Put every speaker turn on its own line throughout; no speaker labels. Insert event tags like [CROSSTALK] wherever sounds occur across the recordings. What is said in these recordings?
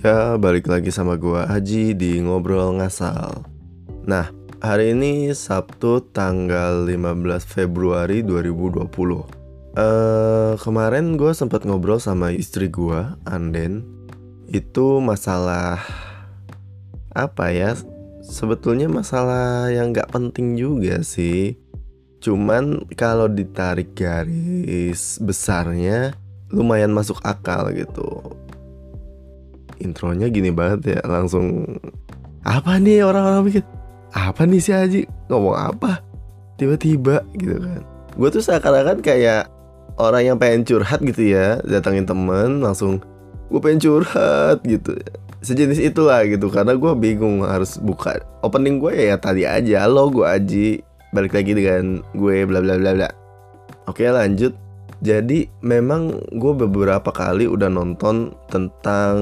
Ya, balik lagi sama gua Aji di Ngobrol Ngasal. Nah, hari ini Sabtu tanggal 15 Februari 2020. Eh, kemarin gua sempat ngobrol sama istri gua, Anden. Itu masalah apa ya? Sebetulnya masalah yang nggak penting juga sih. Cuman kalau ditarik garis besarnya lumayan masuk akal gitu. Intronya gini banget ya, langsung apa nih orang-orang bikin? Apa nih si Haji ngomong apa? Tiba-tiba gitu kan. Gue tuh seakan-akan kayak orang yang pengen curhat gitu ya, datangin temen langsung gue pengen curhat gitu. Sejenis itulah gitu karena gue bingung harus buka opening gue ya, ya tadi aja lo gue Aji balik lagi dengan gue bla bla bla bla. Oke lanjut. Jadi memang gue beberapa kali udah nonton tentang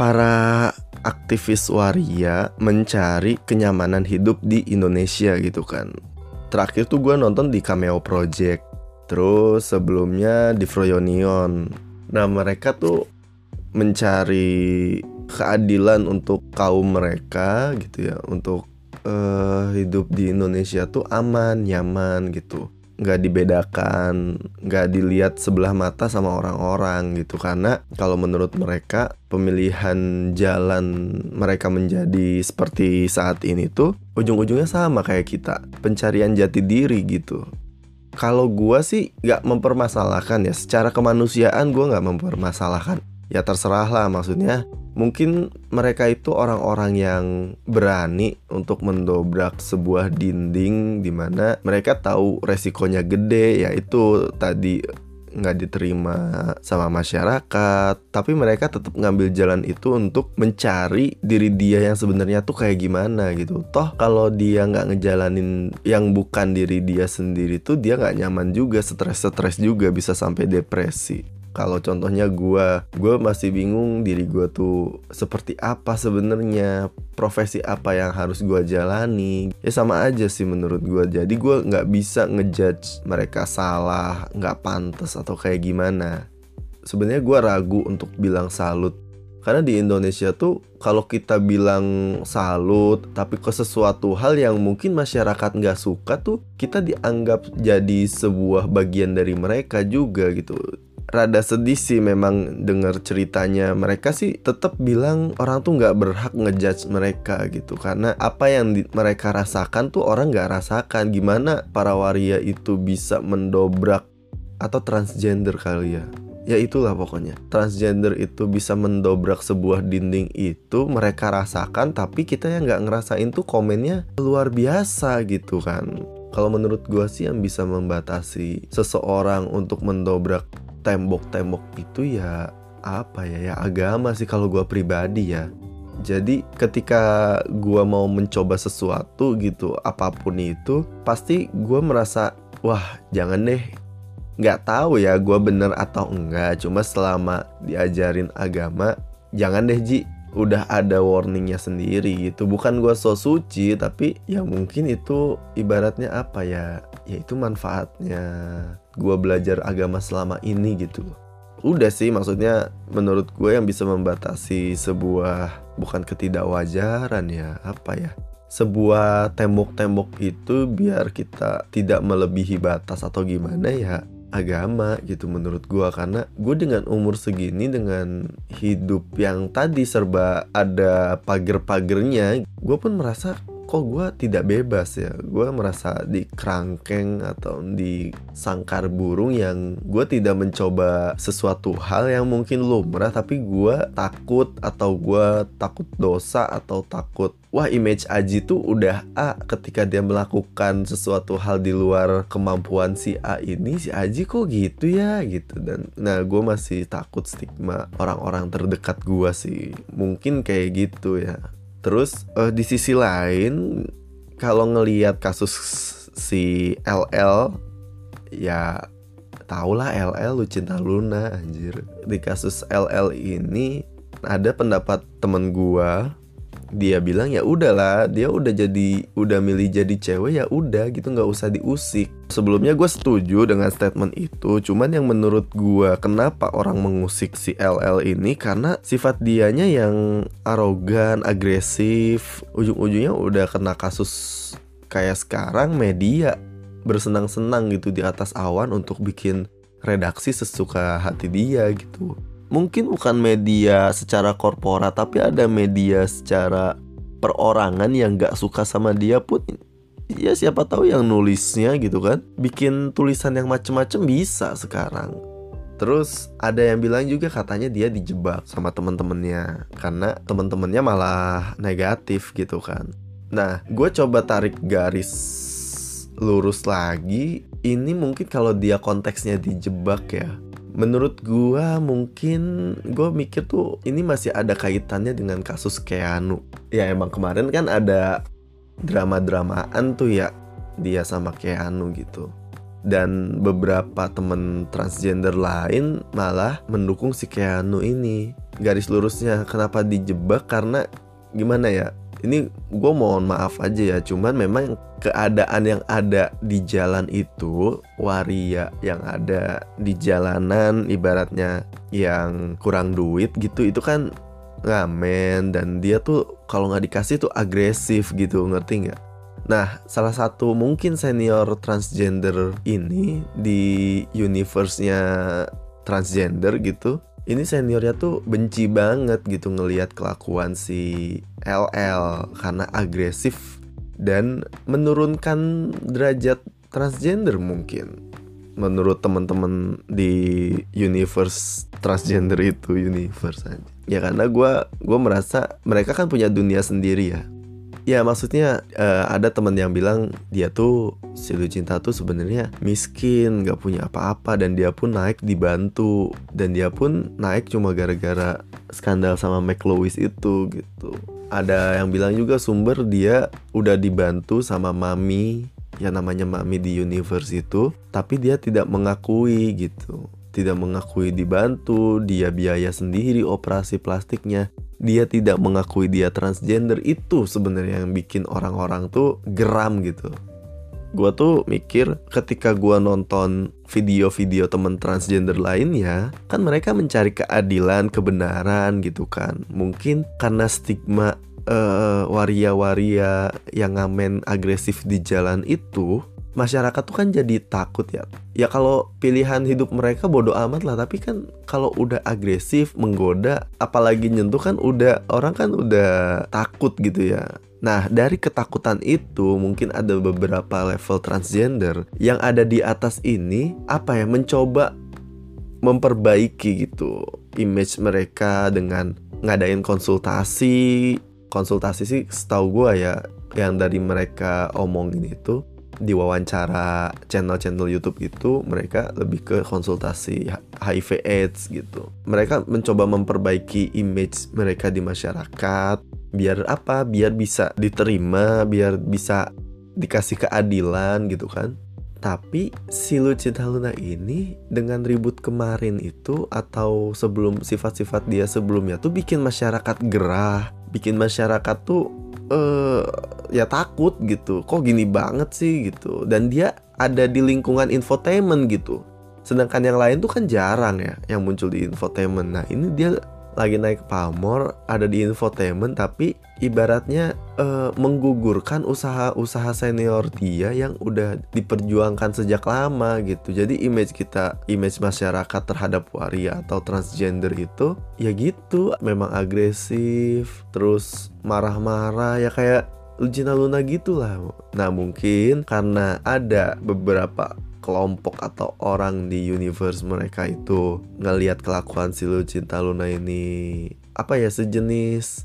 para aktivis waria mencari kenyamanan hidup di Indonesia gitu kan. Terakhir tuh gue nonton di Cameo Project. Terus sebelumnya di Froyonion. Nah mereka tuh mencari keadilan untuk kaum mereka gitu ya. Untuk uh, hidup di Indonesia tuh aman, nyaman gitu nggak dibedakan, nggak dilihat sebelah mata sama orang-orang gitu. Karena kalau menurut mereka pemilihan jalan mereka menjadi seperti saat ini tuh ujung-ujungnya sama kayak kita pencarian jati diri gitu. Kalau gue sih nggak mempermasalahkan ya secara kemanusiaan gue nggak mempermasalahkan. Ya terserah lah maksudnya mungkin mereka itu orang-orang yang berani untuk mendobrak sebuah dinding di mana mereka tahu resikonya gede yaitu tadi nggak diterima sama masyarakat. Tapi mereka tetap ngambil jalan itu untuk mencari diri dia yang sebenarnya tuh kayak gimana gitu. Toh kalau dia nggak ngejalanin yang bukan diri dia sendiri tuh dia nggak nyaman juga stres-stres juga bisa sampai depresi kalau contohnya gue gue masih bingung diri gue tuh seperti apa sebenarnya profesi apa yang harus gue jalani. Ya sama aja sih menurut gue jadi gue nggak bisa ngejudge mereka salah nggak pantas atau kayak gimana. Sebenarnya gue ragu untuk bilang salut. Karena di Indonesia tuh kalau kita bilang salut tapi ke sesuatu hal yang mungkin masyarakat nggak suka tuh kita dianggap jadi sebuah bagian dari mereka juga gitu rada sedih sih memang dengar ceritanya. Mereka sih tetap bilang orang tuh nggak berhak ngejudge mereka gitu. Karena apa yang di, mereka rasakan tuh orang nggak rasakan. Gimana para waria itu bisa mendobrak atau transgender kali ya? Ya itulah pokoknya. Transgender itu bisa mendobrak sebuah dinding itu mereka rasakan tapi kita yang nggak ngerasain tuh komennya luar biasa gitu kan. Kalau menurut gue sih yang bisa membatasi seseorang untuk mendobrak tembok-tembok itu ya apa ya ya agama sih kalau gue pribadi ya. Jadi ketika gue mau mencoba sesuatu gitu apa pun itu pasti gue merasa wah jangan deh. Nggak tahu ya gue bener atau enggak cuma selama diajarin agama jangan deh Ji. Udah ada warningnya sendiri gitu. Bukan gue so suci tapi ya mungkin itu ibaratnya apa ya ya itu manfaatnya. Gue belajar agama selama ini gitu. Udah sih maksudnya menurut gue yang bisa membatasi sebuah bukan ketidakwajaran ya apa ya sebuah tembok-tembok itu biar kita tidak melebihi batas atau gimana ya agama gitu menurut gue karena gue dengan umur segini dengan hidup yang tadi serba ada pagar-pagernya gue pun merasa kok gue tidak bebas ya? Gue merasa di kerangkeng atau di sangkar burung yang gue tidak mencoba sesuatu hal yang mungkin lumrah tapi gue takut atau gue takut dosa atau takut wah image Aji tuh udah A ketika dia melakukan sesuatu hal di luar kemampuan si A ini si Aji kok gitu ya? Gitu. Dan nah gue masih takut stigma orang-orang terdekat gue sih. Mungkin kayak gitu ya terus uh, di sisi lain kalau ngelihat kasus si LL ya tau lah LL lu cinta Luna anjir. Di kasus LL ini ada pendapat temen gua dia bilang ya udahlah dia udah jadi udah milih jadi cewek ya udah gitu nggak usah diusik sebelumnya gue setuju dengan statement itu cuman yang menurut gue kenapa orang mengusik si LL ini? Karena sifat dianya yang arogan agresif ujung-ujungnya udah kena kasus kayak sekarang media bersenang-senang gitu di atas awan untuk bikin redaksi sesuka hati dia gitu. Mungkin bukan media secara korporat tapi ada media secara perorangan yang gak suka sama dia pun ya siapa tahu yang nulisnya gitu kan bikin tulisan yang macem-macem bisa sekarang Terus ada yang bilang juga katanya dia dijebak sama temen-temennya karena temen-temennya malah negatif gitu kan. Nah, gue coba tarik garis lurus lagi. Ini mungkin kalau dia konteksnya dijebak ya. Menurut gue mungkin gue mikir tuh ini masih ada kaitannya dengan kasus Keanu. Ya emang kemarin kan ada drama-dramaan tuh ya dia sama Keanu gitu. Dan beberapa temen transgender lain malah mendukung si Keanu ini. Garis lurusnya kenapa dijebak? Karena gimana ya ini gue mohon maaf aja ya cuman memang keadaan yang ada di jalan itu waria yang ada di jalanan ibaratnya yang kurang duit gitu itu kan ngamen dan dia tuh kalau nggak dikasih tuh agresif gitu ngerti nggak? Nah, salah satu mungkin senior transgender ini di universe-nya transgender gitu. Ini seniornya tuh benci banget gitu ngelihat kelakuan si LL karena agresif dan menurunkan derajat transgender mungkin menurut teman-teman di universe transgender itu universe aja ya karena gue gue merasa mereka kan punya dunia sendiri ya. Ya maksudnya uh, ada teman yang bilang dia tuh si Lucinta tuh sebenarnya miskin nggak punya apa-apa dan dia pun naik dibantu dan dia pun naik cuma gara-gara skandal sama Mac Lewis itu gitu. Ada yang bilang juga sumber dia udah dibantu sama mami yang namanya mami di universe itu tapi dia tidak mengakui gitu. Tidak mengakui dibantu dia biaya sendiri operasi plastiknya. Dia tidak mengakui dia transgender itu sebenarnya yang bikin orang-orang tuh geram gitu. Gue tuh mikir ketika gue nonton video-video temen transgender lainnya kan mereka mencari keadilan kebenaran gitu kan. Mungkin karena stigma uh, waria-waria yang ngamen agresif di jalan itu masyarakat tuh kan jadi takut ya. Ya kalau pilihan hidup mereka bodoh amat lah, tapi kan kalau udah agresif, menggoda, apalagi nyentuh kan udah orang kan udah takut gitu ya. Nah, dari ketakutan itu mungkin ada beberapa level transgender yang ada di atas ini apa ya mencoba memperbaiki gitu image mereka dengan ngadain konsultasi konsultasi sih setahu gue ya yang dari mereka omongin itu di wawancara channel-channel YouTube itu mereka lebih ke konsultasi HIV AIDS gitu. Mereka mencoba memperbaiki image mereka di masyarakat biar apa? Biar bisa diterima, biar bisa dikasih keadilan gitu kan. Tapi si Lucinta Luna ini dengan ribut kemarin itu atau sebelum sifat-sifat dia sebelumnya tuh bikin masyarakat gerah, bikin masyarakat tuh uh, ya takut gitu. Kok gini banget sih gitu. Dan dia ada di lingkungan infotainment gitu. Sedangkan yang lain tuh kan jarang ya yang muncul di infotainment. Nah ini dia lagi naik pamor ada di infotainment tapi ibaratnya uh, menggugurkan usaha-usaha senior dia yang udah diperjuangkan sejak lama gitu. Jadi image kita image masyarakat terhadap waria atau transgender itu ya gitu. Memang agresif terus marah-marah ya kayak Lucina Luna gitu lah nah mungkin karena ada beberapa kelompok atau orang di universe mereka itu ngelihat kelakuan si Lucinta Luna ini apa ya sejenis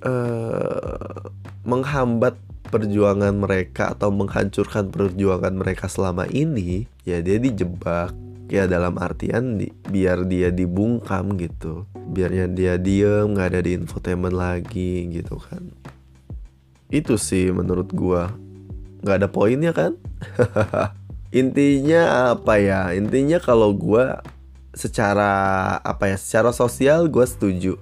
uh, menghambat perjuangan mereka atau menghancurkan perjuangan mereka selama ini ya dia dijebak ya dalam artian di, biar dia dibungkam gitu. Biarnya dia diem nggak ada di infotainment lagi gitu kan. Itu sih menurut gua nggak ada poinnya kan? [LAUGHS] Intinya apa ya? Intinya kalau gue secara apa ya secara sosial gue setuju.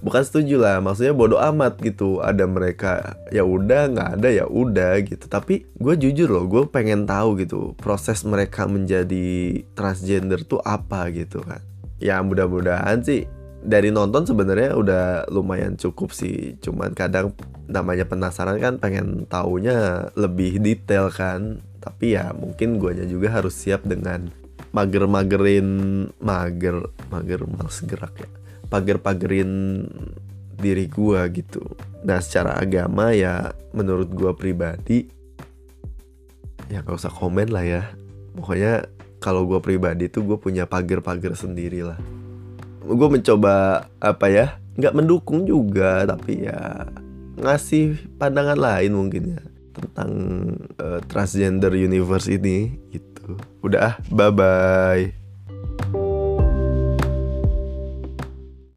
Bukan setuju lah maksudnya bodoh amat gitu. Ada mereka ya udah nggak ada ya udah gitu. Tapi gue jujur loh gue pengen tahu gitu proses mereka menjadi transgender tuh apa gitu kan? Ya mudah-mudahan sih dari nonton sebenarnya udah lumayan cukup sih. Cuman kadang namanya penasaran kan pengen taunya lebih detail kan. Tapi ya mungkin guanya juga harus siap dengan mager-magerin mager mager males gerak ya. Pager-pagerin diri gua gitu. Nah secara agama ya menurut gua pribadi ya gak usah komen lah ya. Pokoknya kalau gua pribadi tuh gue punya pagar-pagar sendiri lah gue mencoba apa ya nggak mendukung juga tapi ya ngasih pandangan lain mungkin ya tentang uh, transgender universe ini gitu. Udah bye bye